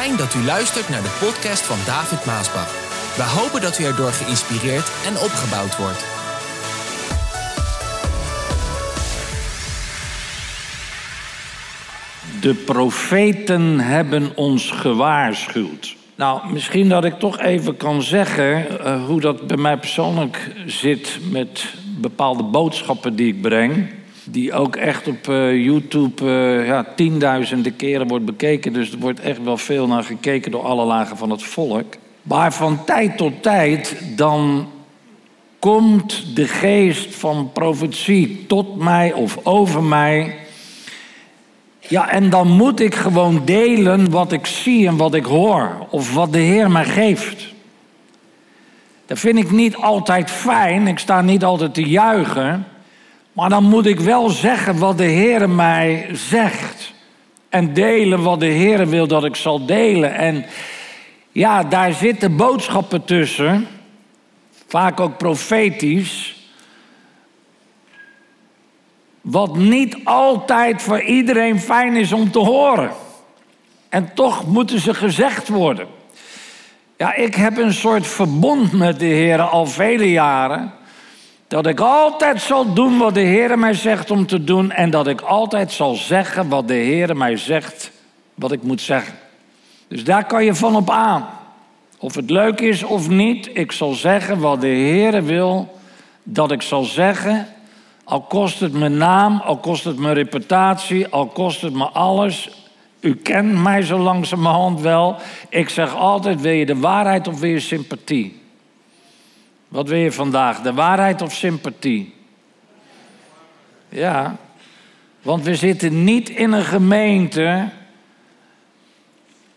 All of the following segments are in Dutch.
Fijn dat u luistert naar de podcast van David Maasbach. We hopen dat u erdoor geïnspireerd en opgebouwd wordt. De profeten hebben ons gewaarschuwd. Nou, misschien dat ik toch even kan zeggen uh, hoe dat bij mij persoonlijk zit met bepaalde boodschappen die ik breng. Die ook echt op uh, YouTube uh, ja, tienduizenden keren wordt bekeken. Dus er wordt echt wel veel naar gekeken door alle lagen van het volk. Maar van tijd tot tijd dan komt de geest van profetie tot mij of over mij. Ja, en dan moet ik gewoon delen wat ik zie en wat ik hoor. Of wat de Heer mij geeft. Dat vind ik niet altijd fijn. Ik sta niet altijd te juichen. Maar dan moet ik wel zeggen wat de Heer mij zegt. En delen wat de Heer wil dat ik zal delen. En ja, daar zitten boodschappen tussen. Vaak ook profetisch. Wat niet altijd voor iedereen fijn is om te horen. En toch moeten ze gezegd worden. Ja, ik heb een soort verbond met de Heer al vele jaren. Dat ik altijd zal doen wat de Heer mij zegt om te doen. En dat ik altijd zal zeggen wat de Heer mij zegt wat ik moet zeggen. Dus daar kan je van op aan. Of het leuk is of niet, ik zal zeggen wat de Heer wil dat ik zal zeggen. Al kost het mijn naam, al kost het mijn reputatie, al kost het me alles. U kent mij zo langzamerhand wel. Ik zeg altijd, wil je de waarheid of wil je sympathie? Wat wil je vandaag, de waarheid of sympathie? Ja, want we zitten niet in een gemeente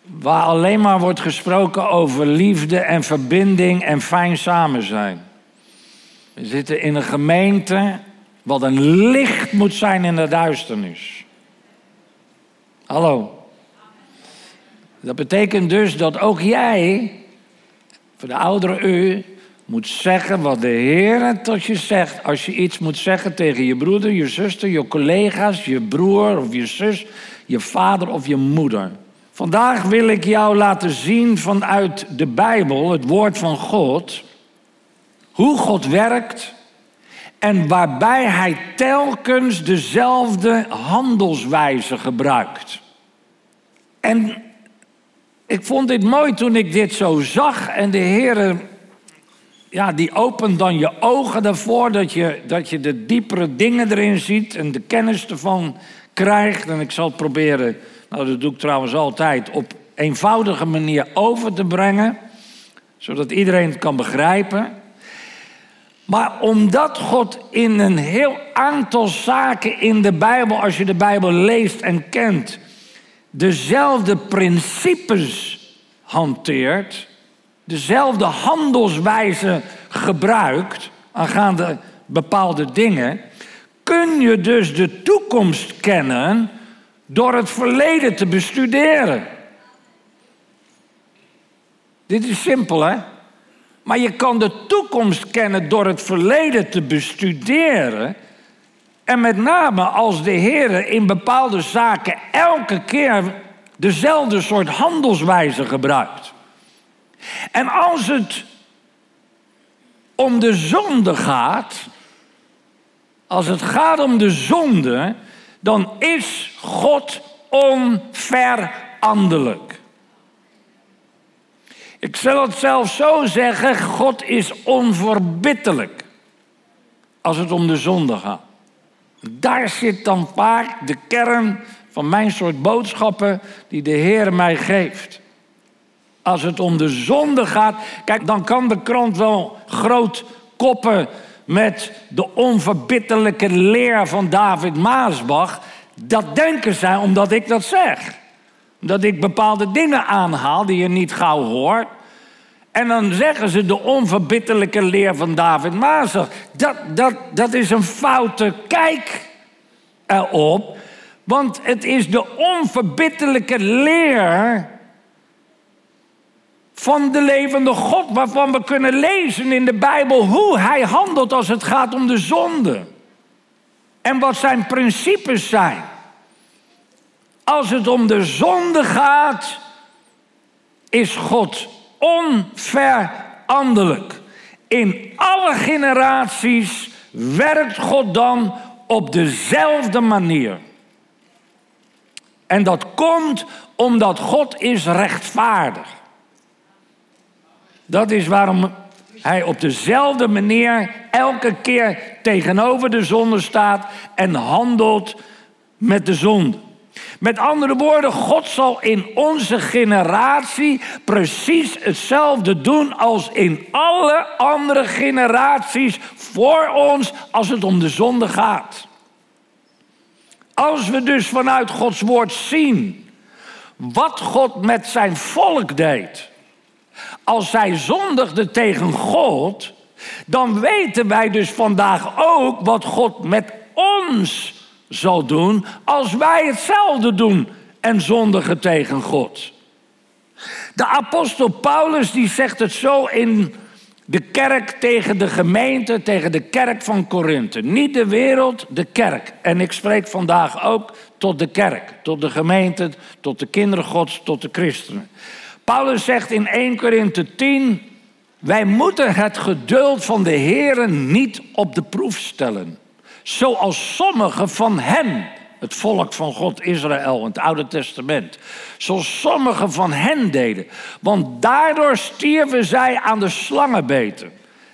waar alleen maar wordt gesproken over liefde en verbinding en fijn samen zijn. We zitten in een gemeente wat een licht moet zijn in de duisternis. Hallo. Dat betekent dus dat ook jij, voor de oudere u, moet zeggen wat de Heer tot je zegt. Als je iets moet zeggen tegen je broeder, je zuster, je collega's, je broer of je zus, je vader of je moeder. Vandaag wil ik jou laten zien vanuit de Bijbel, het woord van God, hoe God werkt en waarbij Hij telkens dezelfde handelswijze gebruikt. En ik vond dit mooi toen ik dit zo zag en de Heer, ja, die opent dan je ogen daarvoor dat je, dat je de diepere dingen erin ziet en de kennis ervan krijgt. En ik zal proberen nou, dat doe ik trouwens altijd op eenvoudige manier over te brengen, zodat iedereen het kan begrijpen. Maar omdat God in een heel aantal zaken in de Bijbel, als je de Bijbel leest en kent, dezelfde principes hanteert, dezelfde handelswijze gebruikt aangaande bepaalde dingen, kun je dus de toekomst kennen door het verleden te bestuderen. Dit is simpel, hè? Maar je kan de toekomst kennen door het verleden te bestuderen. En met name als de Heer in bepaalde zaken elke keer dezelfde soort handelswijze gebruikt. En als het om de zonde gaat, als het gaat om de zonde, dan is God onveranderlijk. Ik zal het zelf zo zeggen: God is onverbiddelijk als het om de zonde gaat. Daar zit dan vaak de kern van mijn soort boodschappen die de Heer mij geeft. Als het om de zonde gaat, kijk, dan kan de krant wel groot koppen met de onverbiddelijke leer van David Maasbach. Dat denken zij omdat ik dat zeg. Dat ik bepaalde dingen aanhaal die je niet gauw hoort. En dan zeggen ze de onverbiddelijke leer van David Maasbach. Dat, dat, dat is een foute kijk erop. Want het is de onverbiddelijke leer van de levende God, waarvan we kunnen lezen in de Bijbel hoe hij handelt als het gaat om de zonde. En wat zijn principes zijn. Als het om de zonde gaat, is God onveranderlijk. In alle generaties werkt God dan op dezelfde manier. En dat komt omdat God is rechtvaardig. Dat is waarom hij op dezelfde manier elke keer tegenover de zonde staat en handelt met de zonde. Met andere woorden, God zal in onze generatie precies hetzelfde doen als in alle andere generaties voor ons als het om de zonde gaat. Als we dus vanuit Gods woord zien wat God met zijn volk deed, als zij zondigden tegen God, dan weten wij dus vandaag ook wat God met ons zal doen als wij hetzelfde doen en zondigen tegen God. De apostel Paulus die zegt het zo in de kerk tegen de gemeente, tegen de kerk van Korinthe. Niet de wereld, de kerk. En ik spreek vandaag ook tot de kerk, tot de gemeente, tot de kinderen Gods, tot de christenen. Paulus zegt in 1 Korinthe 10: Wij moeten het geduld van de Heeren niet op de proef stellen. Zoals sommigen van hen, het volk van God Israël in het Oude Testament, zoals sommigen van hen deden. Want daardoor stierven zij aan de slangenbeten.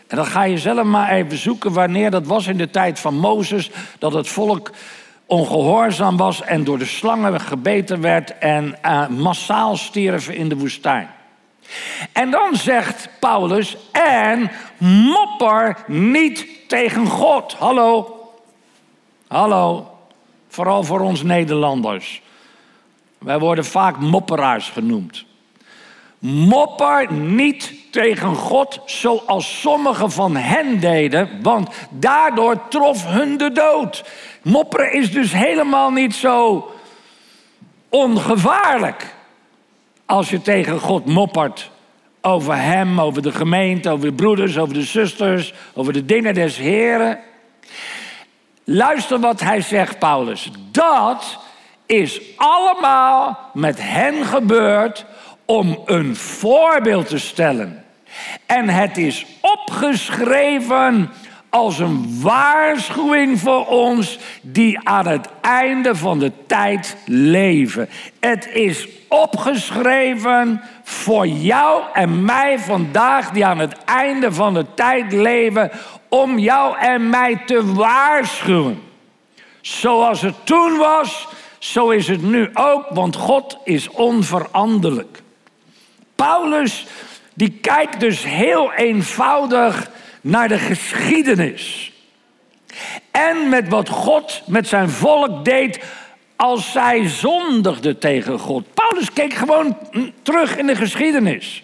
En dan ga je zelf maar even zoeken wanneer dat was in de tijd van Mozes, dat het volk ongehoorzaam was en door de slangen gebeten werd en uh, massaal stierven in de woestijn. En dan zegt Paulus, en mopper niet tegen God. Hallo, hallo, vooral voor ons Nederlanders. Wij worden vaak mopperaars genoemd. Mopper niet tegen God zoals sommigen van hen deden, want daardoor trof hun de dood. Mopperen is dus helemaal niet zo ongevaarlijk als je tegen God moppert. Over hem, over de gemeente, over de broeders, over de zusters, over de dingen des Heren. Luister wat hij zegt, Paulus. Dat is allemaal met hen gebeurd om een voorbeeld te stellen. En het is opgeschreven als een waarschuwing voor ons die aan het einde van de tijd leven. Het is opgeschreven voor jou en mij vandaag die aan het einde van de tijd leven om jou en mij te waarschuwen. Zoals het toen was, zo is het nu ook, want God is onveranderlijk. Paulus die kijkt dus heel eenvoudig naar de geschiedenis. En met wat God met zijn volk deed als zij zondigden tegen God. Paulus keek gewoon terug in de geschiedenis.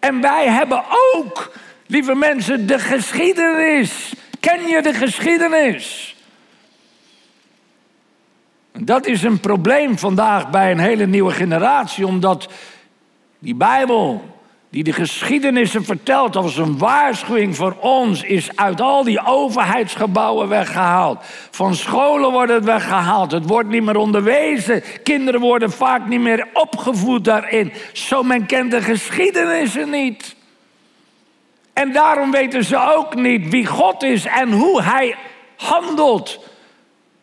En wij hebben ook, lieve mensen, de geschiedenis. Ken je de geschiedenis? Dat is een probleem vandaag bij een hele nieuwe generatie, omdat die Bijbel, die de geschiedenissen vertelt als een waarschuwing voor ons, is uit al die overheidsgebouwen weggehaald. Van scholen wordt het weggehaald. Het wordt niet meer onderwezen. Kinderen worden vaak niet meer opgevoed daarin. Zo men kent de geschiedenissen niet. En daarom weten ze ook niet wie God is en hoe Hij handelt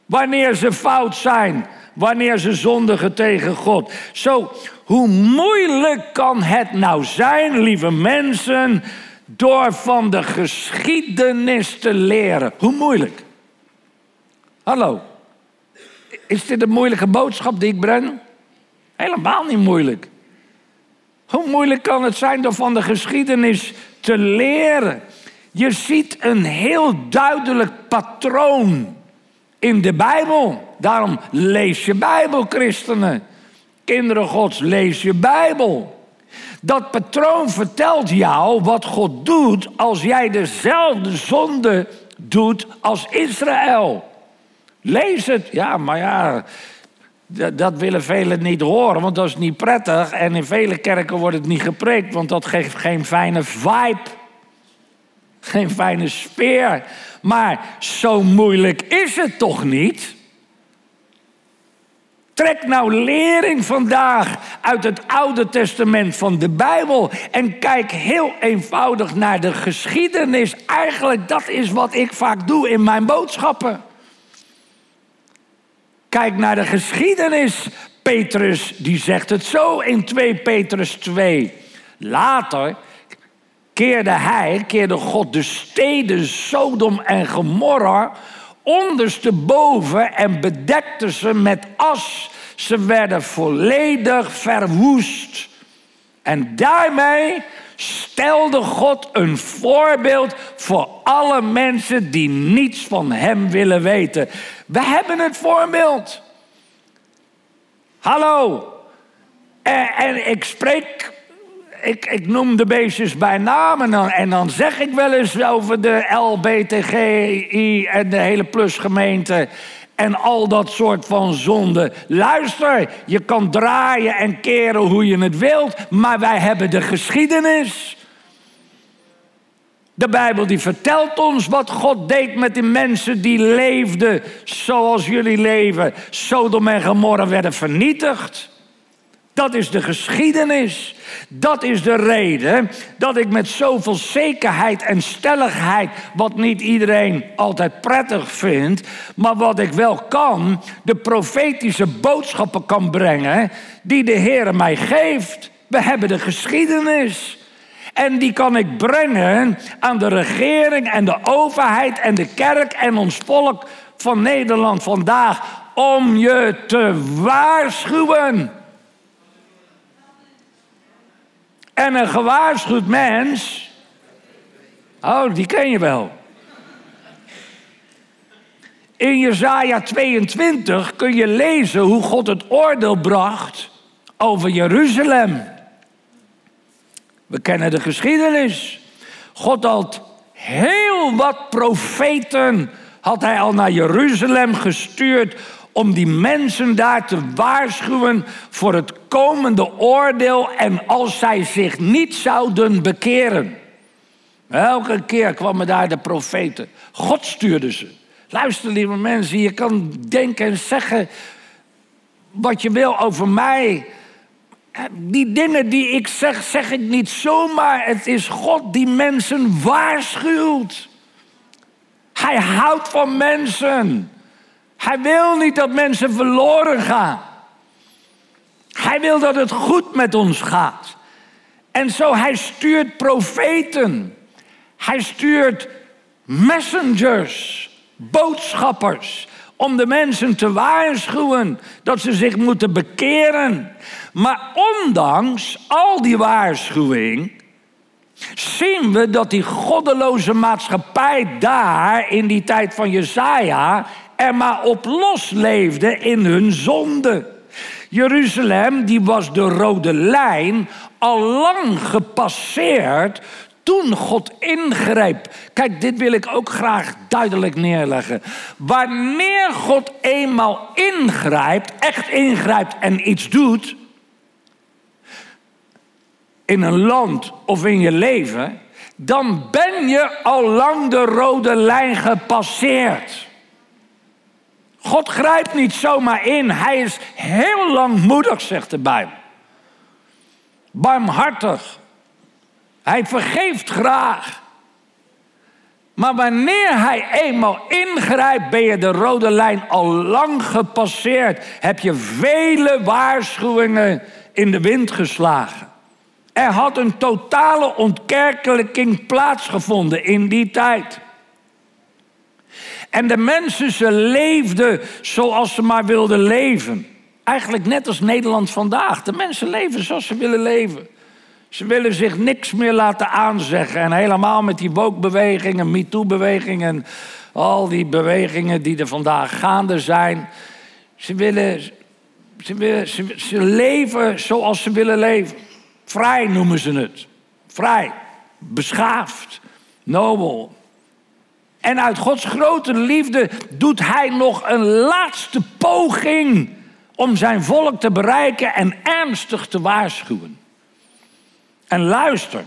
wanneer ze fout zijn wanneer ze zondigen tegen God. Zo, hoe moeilijk kan het nou zijn, lieve mensen, door van de geschiedenis te leren? Hoe moeilijk? Hallo, is dit een moeilijke boodschap die ik breng? Helemaal niet moeilijk. Hoe moeilijk kan het zijn door van de geschiedenis te leren? Je ziet een heel duidelijk patroon in de Bijbel. Daarom lees je Bijbel, christenen. Kinderen Gods, lees je Bijbel. Dat patroon vertelt jou wat God doet als jij dezelfde zonde doet als Israël. Lees het. Ja, maar ja, dat willen velen niet horen, want dat is niet prettig. En in vele kerken wordt het niet gepreekt, want dat geeft geen fijne vibe. Geen fijne sfeer. Maar zo moeilijk is het toch niet? Trek nou lering vandaag uit het Oude Testament van de Bijbel en kijk heel eenvoudig naar de geschiedenis. Eigenlijk dat is wat ik vaak doe in mijn boodschappen. Kijk naar de geschiedenis. Petrus die zegt het zo in 2 Petrus 2. Later keerde hij, keerde God de steden Sodom en Gomorra ondersteboven en bedekte ze met as. Ze werden volledig verwoest. En daarmee stelde God een voorbeeld voor alle mensen die niets van Hem willen weten. We hebben het voorbeeld. Hallo. En, en ik spreek ik, ik noem de beestjes bij naam en dan, en dan zeg ik wel eens over de LBTGI en de hele plusgemeente en al dat soort van zonde. Luister, je kan draaien en keren hoe je het wilt, maar wij hebben de geschiedenis. De Bijbel die vertelt ons wat God deed met die mensen die leefden zoals jullie leven. Sodom en Gomorra werden vernietigd. Dat is de geschiedenis. Dat is de reden dat ik met zoveel zekerheid en stelligheid, wat niet iedereen altijd prettig vindt, maar wat ik wel kan, de profetische boodschappen kan brengen die de Heer mij geeft. We hebben de geschiedenis. En die kan ik brengen aan de regering en de overheid en de kerk en ons volk van Nederland vandaag om je te waarschuwen. En een gewaarschuwd mens. Oh, die ken je wel. In Jesaja 22 kun je lezen hoe God het oordeel bracht over Jeruzalem. We kennen de geschiedenis. God had heel wat profeten had hij al naar Jeruzalem gestuurd om die mensen daar te waarschuwen voor het komende oordeel en als zij zich niet zouden bekeren. Elke keer kwamen daar de profeten. God stuurde ze. Luister, lieve mensen, je kan denken en zeggen wat je wil over mij. Die dingen die ik zeg, zeg ik niet zomaar. Het is God die mensen waarschuwt. Hij houdt van mensen. Hij wil niet dat mensen verloren gaan. Hij wil dat het goed met ons gaat. En zo, hij stuurt profeten. Hij stuurt messengers, boodschappers, om de mensen te waarschuwen dat ze zich moeten bekeren. Maar ondanks al die waarschuwing zien we dat die goddeloze maatschappij daar in die tijd van Jesaja maar op los leefden in hun zonde. Jeruzalem, die was de rode lijn al lang gepasseerd toen God ingreep. Kijk, dit wil ik ook graag duidelijk neerleggen. Wanneer God eenmaal ingrijpt, echt ingrijpt en iets doet, in een land of in je leven, dan ben je al lang de rode lijn gepasseerd. God grijpt niet zomaar in. Hij is heel langmoedig, zegt de Bijbel. Barmhartig. Hij vergeeft graag. Maar wanneer hij eenmaal ingrijpt, ben je de rode lijn al lang gepasseerd. Heb je vele waarschuwingen in de wind geslagen. Er had een totale ontkerkelijking plaatsgevonden in die tijd. En de mensen, ze leefden zoals ze maar wilden leven. Eigenlijk net als Nederland vandaag. De mensen leven zoals ze willen leven. Ze willen zich niks meer laten aanzeggen. En helemaal met die woke-bewegingen, MeToo-bewegingen... al die bewegingen die er vandaag gaande zijn. Ze willen, ze, willen ze, ze leven zoals ze willen leven. Vrij noemen ze het. Vrij, beschaafd, nobel. En uit Gods grote liefde doet hij nog een laatste poging om zijn volk te bereiken en ernstig te waarschuwen. En luister,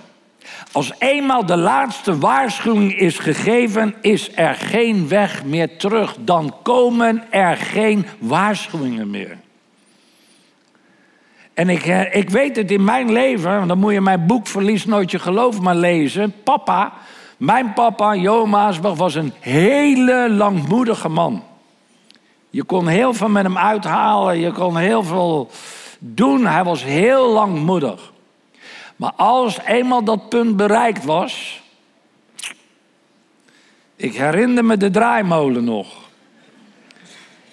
als eenmaal de laatste waarschuwing is gegeven, is er geen weg meer terug. Dan komen er geen waarschuwingen meer. En ik, eh, ik weet het in mijn leven, dan moet je mijn boek Verlies nooit je geloof maar lezen. Papa, mijn papa, Jo Maasbach, was een hele langmoedige man. Je kon heel veel met hem uithalen, je kon heel veel doen. Hij was heel langmoedig. Maar als eenmaal dat punt bereikt was. Ik herinner me de draaimolen nog.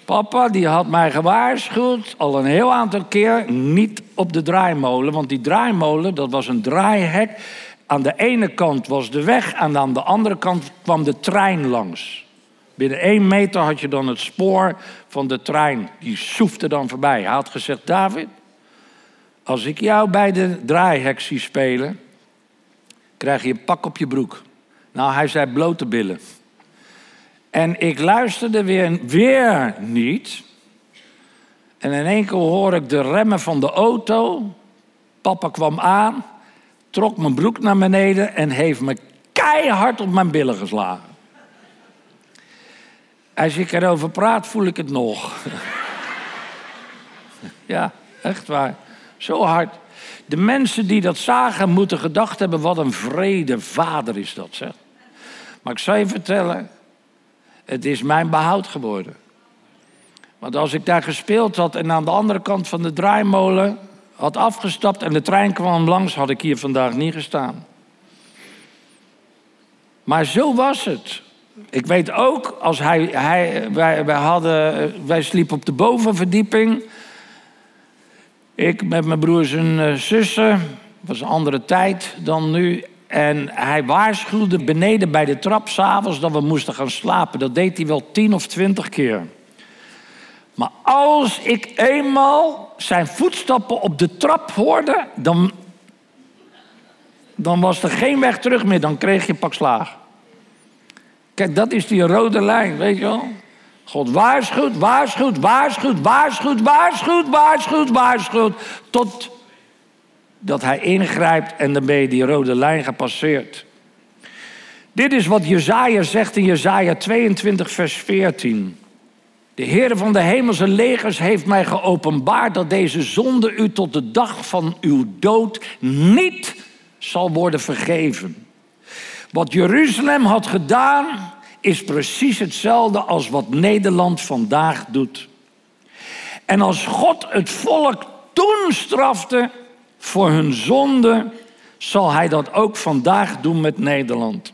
Papa die had mij gewaarschuwd al een heel aantal keer niet op de draaimolen. Want die draaimolen, dat was een draaihek. Aan de ene kant was de weg en aan de andere kant kwam de trein langs. Binnen één meter had je dan het spoor van de trein. Die soefde dan voorbij. Hij had gezegd, David, als ik jou bij de draaihek zie spelen, krijg je een pak op je broek. Nou, hij zei blote billen. En ik luisterde weer, weer niet. En in één keer hoor ik de remmen van de auto. Papa kwam aan, trok mijn broek naar beneden en heeft me keihard op mijn billen geslagen. Als ik erover praat, voel ik het nog. ja, echt waar. Zo hard. De mensen die dat zagen moeten gedacht hebben: wat een vrede vader is dat, zeg. Maar ik zal je vertellen, het is mijn behoud geworden. Want als ik daar gespeeld had en aan de andere kant van de draaimolen had afgestapt en de trein kwam langs, had ik hier vandaag niet gestaan. Maar zo was het. Ik weet ook, als hij, hij, wij, wij, hadden, wij sliepen op de bovenverdieping. Ik met mijn broers en eh, zussen. Het was een andere tijd dan nu. En hij waarschuwde beneden bij de trap s'avonds dat we moesten gaan slapen. Dat deed hij wel tien of twintig keer. Maar als ik eenmaal zijn voetstappen op de trap hoorde, dan, dan was er geen weg terug meer. Dan kreeg je pak slaag. Kijk, dat is die rode lijn, weet je wel? God waarschuwt, waarschuwt, waarschuwt, waarschuwt, waarschuwt, waarschuwt, waarschuwt. Tot dat hij ingrijpt en dan ben je die rode lijn gepasseerd. Dit is wat Jezaja zegt in Jezaja 22, vers 14. De Heer van de hemelse legers heeft mij geopenbaard dat deze zonde u tot de dag van uw dood niet zal worden vergeven. Wat Jeruzalem had gedaan, is precies hetzelfde als wat Nederland vandaag doet. En als God het volk toen strafte voor hun zonde, zal Hij dat ook vandaag doen met Nederland.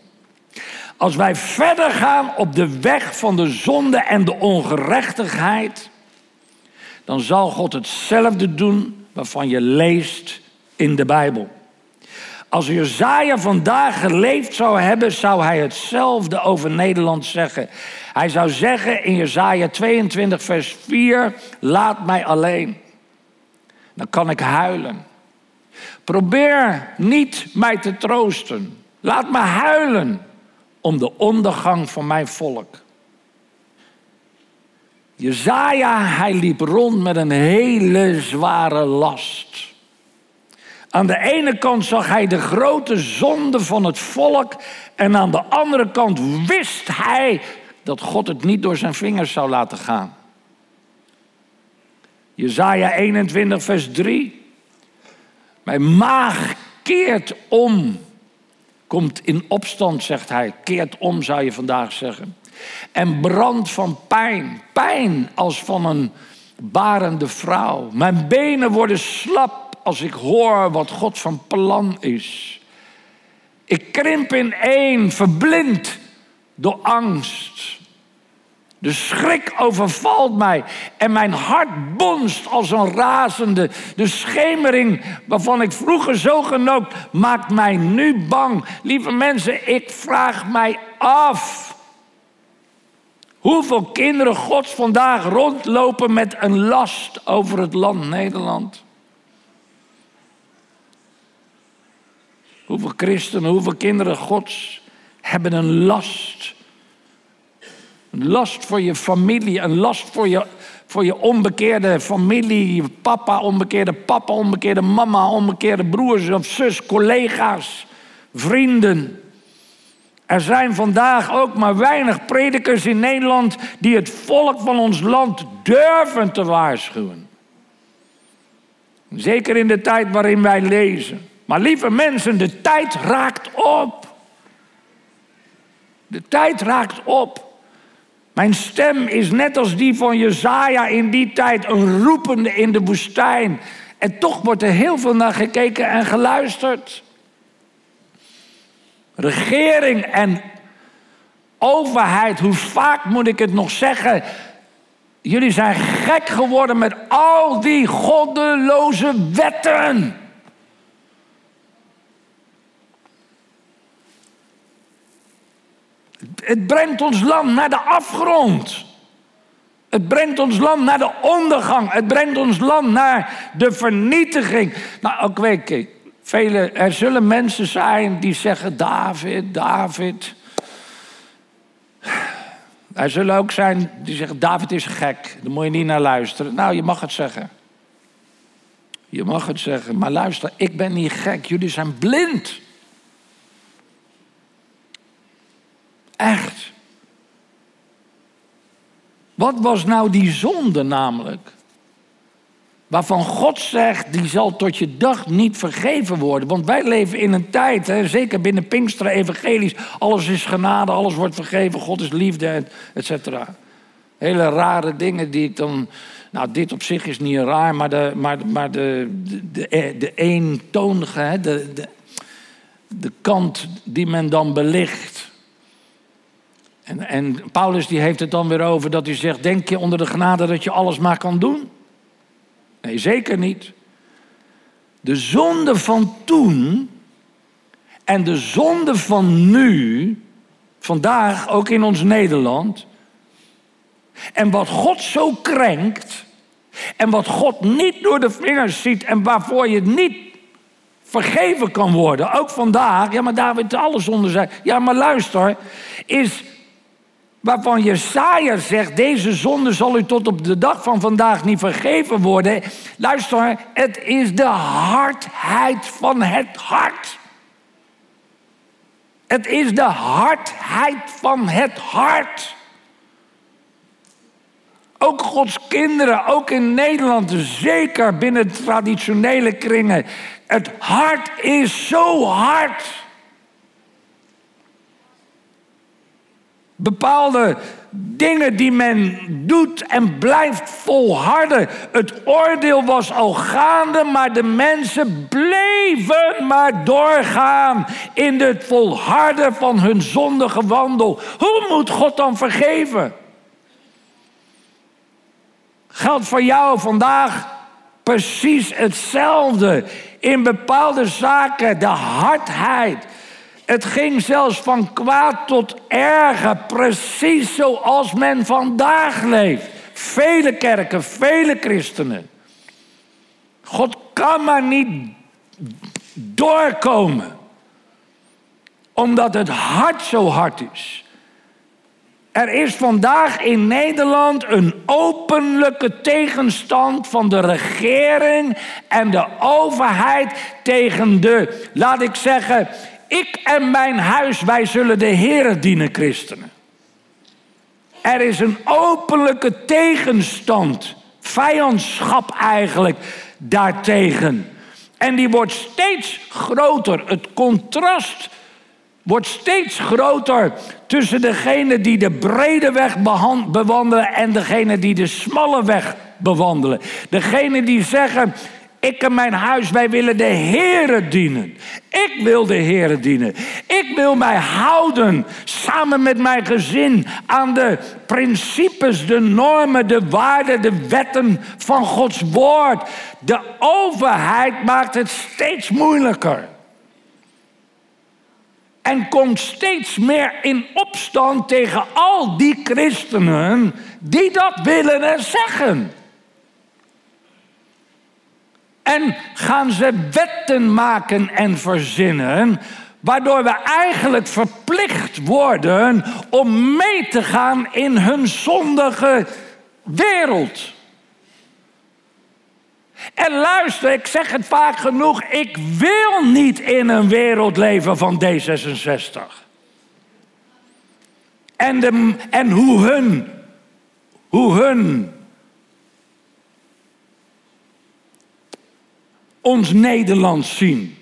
Als wij verder gaan op de weg van de zonde en de ongerechtigheid, dan zal God hetzelfde doen waarvan je leest in de Bijbel. Als Jezaja vandaag geleefd zou hebben, zou hij hetzelfde over Nederland zeggen. Hij zou zeggen in Jezaja 22 vers 4, laat mij alleen. Dan kan ik huilen. Probeer niet mij te troosten. Laat me huilen om de ondergang van mijn volk. Jezaja, hij liep rond met een hele zware last. Aan de ene kant zag hij de grote zonde van het volk en aan de andere kant wist hij dat God het niet door zijn vingers zou laten gaan. Jezaja 21 vers 3. Mijn maag keert om. Komt in opstand, zegt hij. Keert om, zou je vandaag zeggen. En brand van pijn. Pijn als van een barende vrouw. Mijn benen worden slap als ik hoor wat God van plan is. Ik krimp in één, verblind door angst. De schrik overvalt mij en mijn hart bonst als een razende. De schemering waarvan ik vroeger zo genoot, maakt mij nu bang. Lieve mensen, ik vraag mij af. Hoeveel kinderen Gods vandaag rondlopen met een last over het land Nederland? Hoeveel christenen, hoeveel kinderen Gods hebben een last. Een last voor je familie, een last voor je, voor je onbekeerde familie, je papa, onbekeerde papa, onbekeerde mama, onbekeerde broers of zus, collega's, vrienden. Er zijn vandaag ook maar weinig predikers in Nederland die het volk van ons land durven te waarschuwen. Zeker in de tijd waarin wij lezen. Maar lieve mensen, de tijd raakt op. De tijd raakt op. Mijn stem is net als die van Jezaja in die tijd een roepende in de woestijn. En toch wordt er heel veel naar gekeken en geluisterd. Regering en overheid, hoe vaak moet ik het nog zeggen? Jullie zijn gek geworden met al die goddeloze wetten. Het brengt ons land naar de afgrond. Het brengt ons land naar de ondergang. Het brengt ons land naar de vernietiging. Nou, ook weet ik, er zullen mensen zijn die zeggen: David, David. Er zullen ook zijn die zeggen: David is gek, daar moet je niet naar luisteren. Nou, je mag het zeggen. Je mag het zeggen, maar luister, ik ben niet gek, jullie zijn blind. Echt. Wat was nou die zonde namelijk? Waarvan God zegt, die zal tot je dag niet vergeven worden. Want wij leven in een tijd, hè, zeker binnen Pinksteren evangelisch, alles is genade, alles wordt vergeven, God is liefde, et cetera. Hele rare dingen die ik dan. Nou, dit op zich is niet raar, maar de, maar, maar de, de, de, de eentonige, de, de, de kant die men dan belicht. En, Paulus die heeft het dan weer over dat hij zegt: Denk je onder de genade dat je alles maar kan doen? Nee, zeker niet. De zonde van toen en de zonde van nu, vandaag ook in ons Nederland, en wat God zo krenkt, en wat God niet door de vingers ziet en waarvoor je niet vergeven kan worden, ook vandaag, ja maar David, alle zonden zijn, ja maar luister, is waarvan Jesaja zegt, deze zonde zal u tot op de dag van vandaag niet vergeven worden. Luister, het is de hardheid van het hart. Het is de hardheid van het hart. Ook Gods kinderen, ook in Nederland, zeker binnen traditionele kringen. Het hart is zo hard. Bepaalde dingen die men doet en blijft volharden. Het oordeel was al gaande, maar de mensen bleven maar doorgaan in het volharden van hun zondige wandel. Hoe moet God dan vergeven? Geldt voor jou vandaag precies hetzelfde. In bepaalde zaken de hardheid het ging zelfs van kwaad tot erger, precies zoals men vandaag leeft. Vele kerken, vele christenen. God kan maar niet doorkomen, omdat het hart zo hard is. Er is vandaag in Nederland een openlijke tegenstand van de regering en de overheid tegen de, laat ik zeggen, ik en mijn huis, wij zullen de Heer dienen, christenen. Er is een openlijke tegenstand, vijandschap eigenlijk, daartegen. En die wordt steeds groter. Het contrast wordt steeds groter tussen degene die de brede weg bewandelen en degene die de smalle weg bewandelen. Degene die zeggen, ik en mijn huis, wij willen de Heere dienen. Ik wil de Heere dienen. Ik wil mij houden samen met mijn gezin aan de principes, de normen, de waarden, de wetten van Gods woord. De overheid maakt het steeds moeilijker. En komt steeds meer in opstand tegen al die christenen die dat willen en zeggen. En gaan ze wetten maken en verzinnen, waardoor we eigenlijk verplicht worden om mee te gaan in hun zondige wereld. En luister, ik zeg het vaak genoeg, ik wil niet in een wereld leven van D66. En, en hoe hun, hoe hun ons Nederland zien.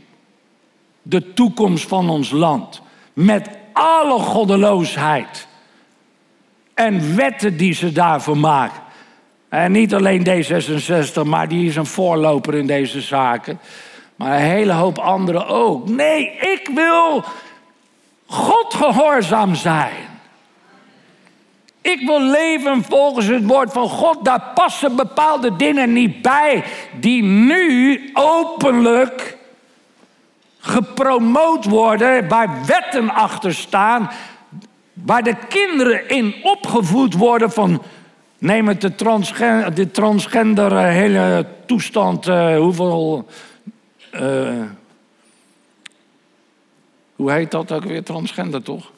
De toekomst van ons land. Met alle goddeloosheid. En wetten die ze daarvoor maken. En niet alleen D66, maar die is een voorloper in deze zaken. Maar een hele hoop anderen ook. Nee, ik wil God gehoorzaam zijn. Ik wil leven volgens het woord van God. Daar passen bepaalde dingen niet bij die nu openlijk gepromoot worden, waar wetten achter staan, waar de kinderen in opgevoed worden van. Neem het de, transgen de transgender eh, hele toestand, uh, hoeveel. Uh, hoe heet dat ook weer? Transgender toch?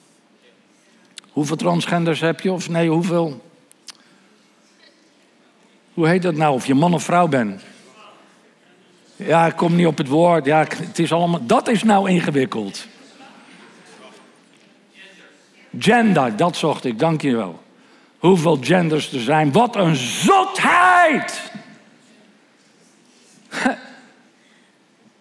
Hoeveel transgenders heb je? Of nee, hoeveel? Hoe heet dat nou? Of je man of vrouw bent? Ja, ik kom niet op het woord. Ja, het is allemaal, dat is nou ingewikkeld. Gender, dat zocht ik, dank je wel. Hoeveel genders er zijn. Wat een zotheid!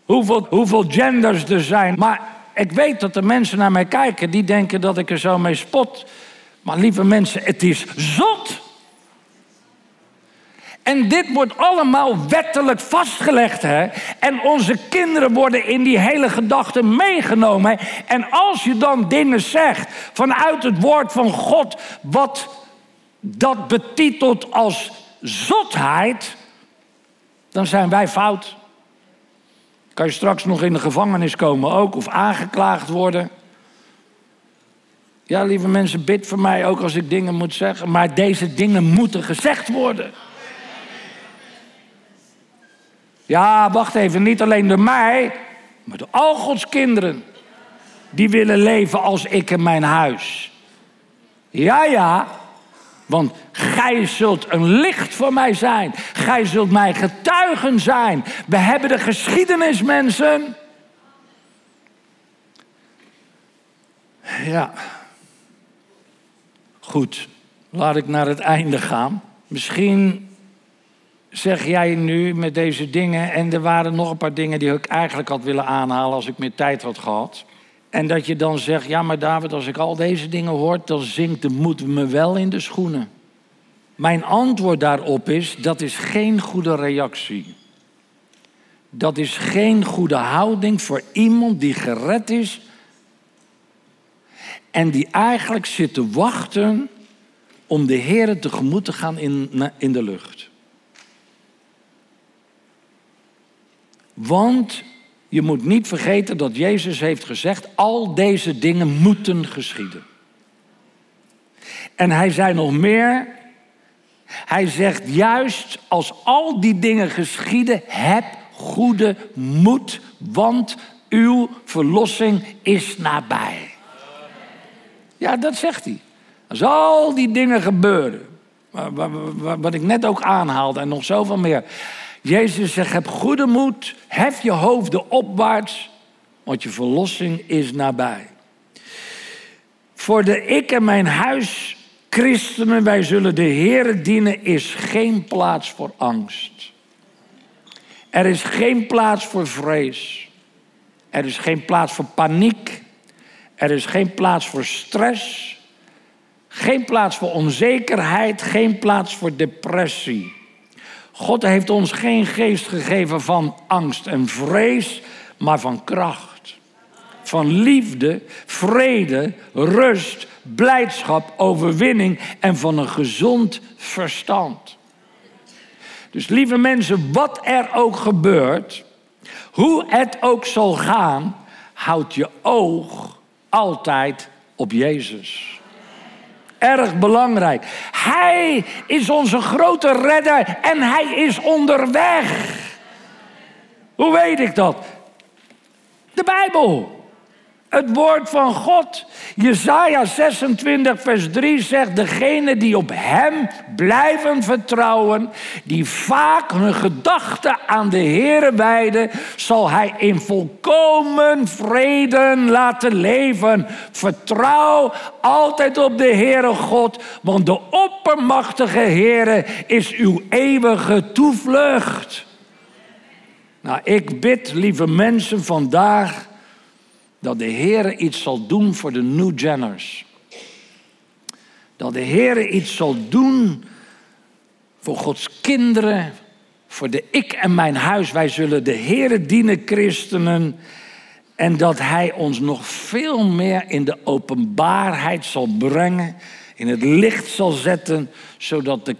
hoeveel, hoeveel genders er zijn. Maar ik weet dat de mensen naar mij kijken, die denken dat ik er zo mee spot. Maar lieve mensen, het is zot. En dit wordt allemaal wettelijk vastgelegd. Hè? En onze kinderen worden in die hele gedachte meegenomen. En als je dan dingen zegt vanuit het woord van God, wat dat betitelt als zotheid, dan zijn wij fout. Kan je straks nog in de gevangenis komen ook, of aangeklaagd worden. Ja, lieve mensen, bid voor mij ook als ik dingen moet zeggen. Maar deze dingen moeten gezegd worden. Ja, wacht even, niet alleen door mij, maar door al Gods kinderen. Die willen leven als ik in mijn huis. Ja, ja, want gij zult een licht voor mij zijn. Gij zult mij getuigen zijn. We hebben de geschiedenis, mensen. Ja. Goed, laat ik naar het einde gaan. Misschien zeg jij nu met deze dingen, en er waren nog een paar dingen die ik eigenlijk had willen aanhalen als ik meer tijd had gehad. En dat je dan zegt, ja maar David, als ik al deze dingen hoor, dan zinkt de moed me wel in de schoenen. Mijn antwoord daarop is, dat is geen goede reactie. Dat is geen goede houding voor iemand die gered is en die eigenlijk zit te wachten om de Heer tegemoet te gaan in, in de lucht. Want je moet niet vergeten dat Jezus heeft gezegd: al deze dingen moeten geschieden. En hij zei nog meer. Hij zegt juist als al die dingen geschieden, heb goede moed, want uw verlossing is nabij. Ja, dat zegt hij. Als al die dingen gebeuren, wat ik net ook aanhaalde en nog zoveel meer. Jezus zegt, heb goede moed, hef je hoofden opwaarts, want je verlossing is nabij. Voor de ik en mijn huis, christenen, wij zullen de Heer dienen, is geen plaats voor angst. Er is geen plaats voor vrees. Er is geen plaats voor paniek. Er is geen plaats voor stress. Geen plaats voor onzekerheid. Geen plaats voor depressie. God heeft ons geen geest gegeven van angst en vrees, maar van kracht. Van liefde, vrede, rust, blijdschap, overwinning en van een gezond verstand. Dus lieve mensen, wat er ook gebeurt, hoe het ook zal gaan, houd je oog altijd op Jezus erg belangrijk. Hij is onze grote redder en hij is onderweg. Hoe weet ik dat? De Bijbel. Het woord van God. Jesaja 26, vers 3 zegt: Degene die op Hem blijven vertrouwen, die vaak hun gedachten aan de Heer wijden, zal Hij in volkomen vrede laten leven. Vertrouw altijd op de Heere God, want de oppermachtige Heere is uw eeuwige toevlucht. Nou, ik bid, lieve mensen, vandaag dat de Heer iets zal doen voor de New Jenners. Dat de Heer iets zal doen voor Gods kinderen, voor de ik en mijn huis. Wij zullen de Heer dienen, christenen. En dat Hij ons nog veel meer in de openbaarheid zal brengen, in het licht zal zetten, zodat de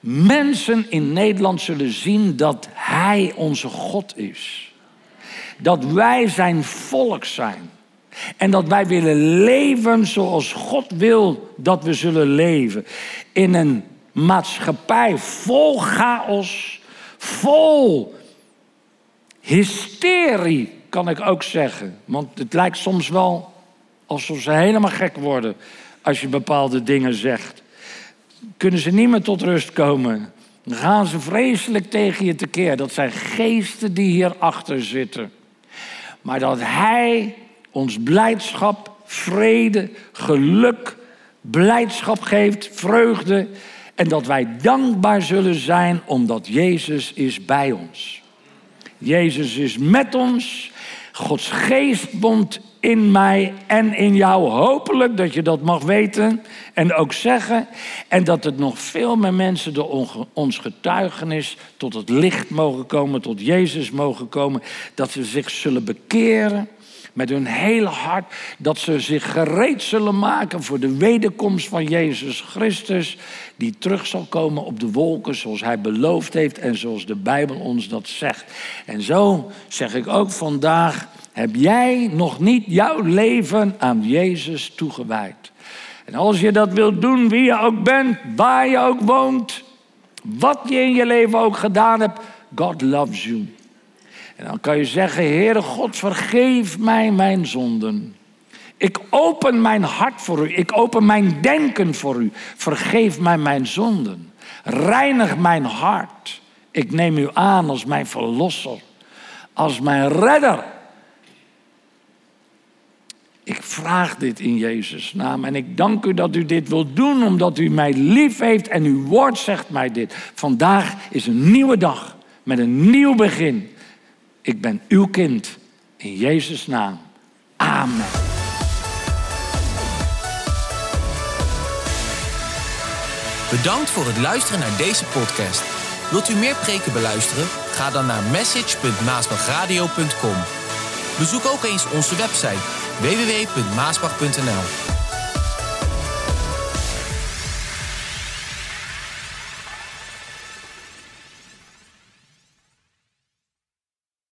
mensen in Nederland zullen zien dat Hij onze God is. Dat wij Zijn volk zijn. En dat wij willen leven zoals God wil dat we zullen leven. In een maatschappij vol chaos, vol hysterie, kan ik ook zeggen. Want het lijkt soms wel alsof ze helemaal gek worden als je bepaalde dingen zegt. Kunnen ze niet meer tot rust komen. Dan gaan ze vreselijk tegen je tekeer. Dat zijn geesten die hierachter zitten. Maar dat Hij ons blijdschap, vrede, geluk, blijdschap geeft, vreugde. En dat wij dankbaar zullen zijn omdat Jezus is bij ons. Jezus is met ons. Gods geest in mij en in jou. Hopelijk dat je dat mag weten en ook zeggen. En dat het nog veel meer mensen door ons getuigenis tot het licht mogen komen, tot Jezus mogen komen. Dat ze zich zullen bekeren met hun hele hart. Dat ze zich gereed zullen maken voor de wederkomst van Jezus Christus. Die terug zal komen op de wolken zoals hij beloofd heeft en zoals de Bijbel ons dat zegt. En zo zeg ik ook vandaag, heb jij nog niet jouw leven aan Jezus toegewijd? En als je dat wilt doen, wie je ook bent, waar je ook woont, wat je in je leven ook gedaan hebt, God loves you. En dan kan je zeggen, Heere God, vergeef mij mijn zonden. Ik open mijn hart voor u. Ik open mijn denken voor u. Vergeef mij mijn zonden. Reinig mijn hart. Ik neem u aan als mijn verlosser. Als mijn redder. Ik vraag dit in Jezus' naam en ik dank u dat u dit wilt doen omdat u mij lief heeft en uw woord zegt mij dit. Vandaag is een nieuwe dag met een nieuw begin. Ik ben uw kind. In Jezus' naam. Amen. Bedankt voor het luisteren naar deze podcast. Wilt u meer preken beluisteren? Ga dan naar message.maasbachradio.com. Bezoek ook eens onze website www.maasbach.nl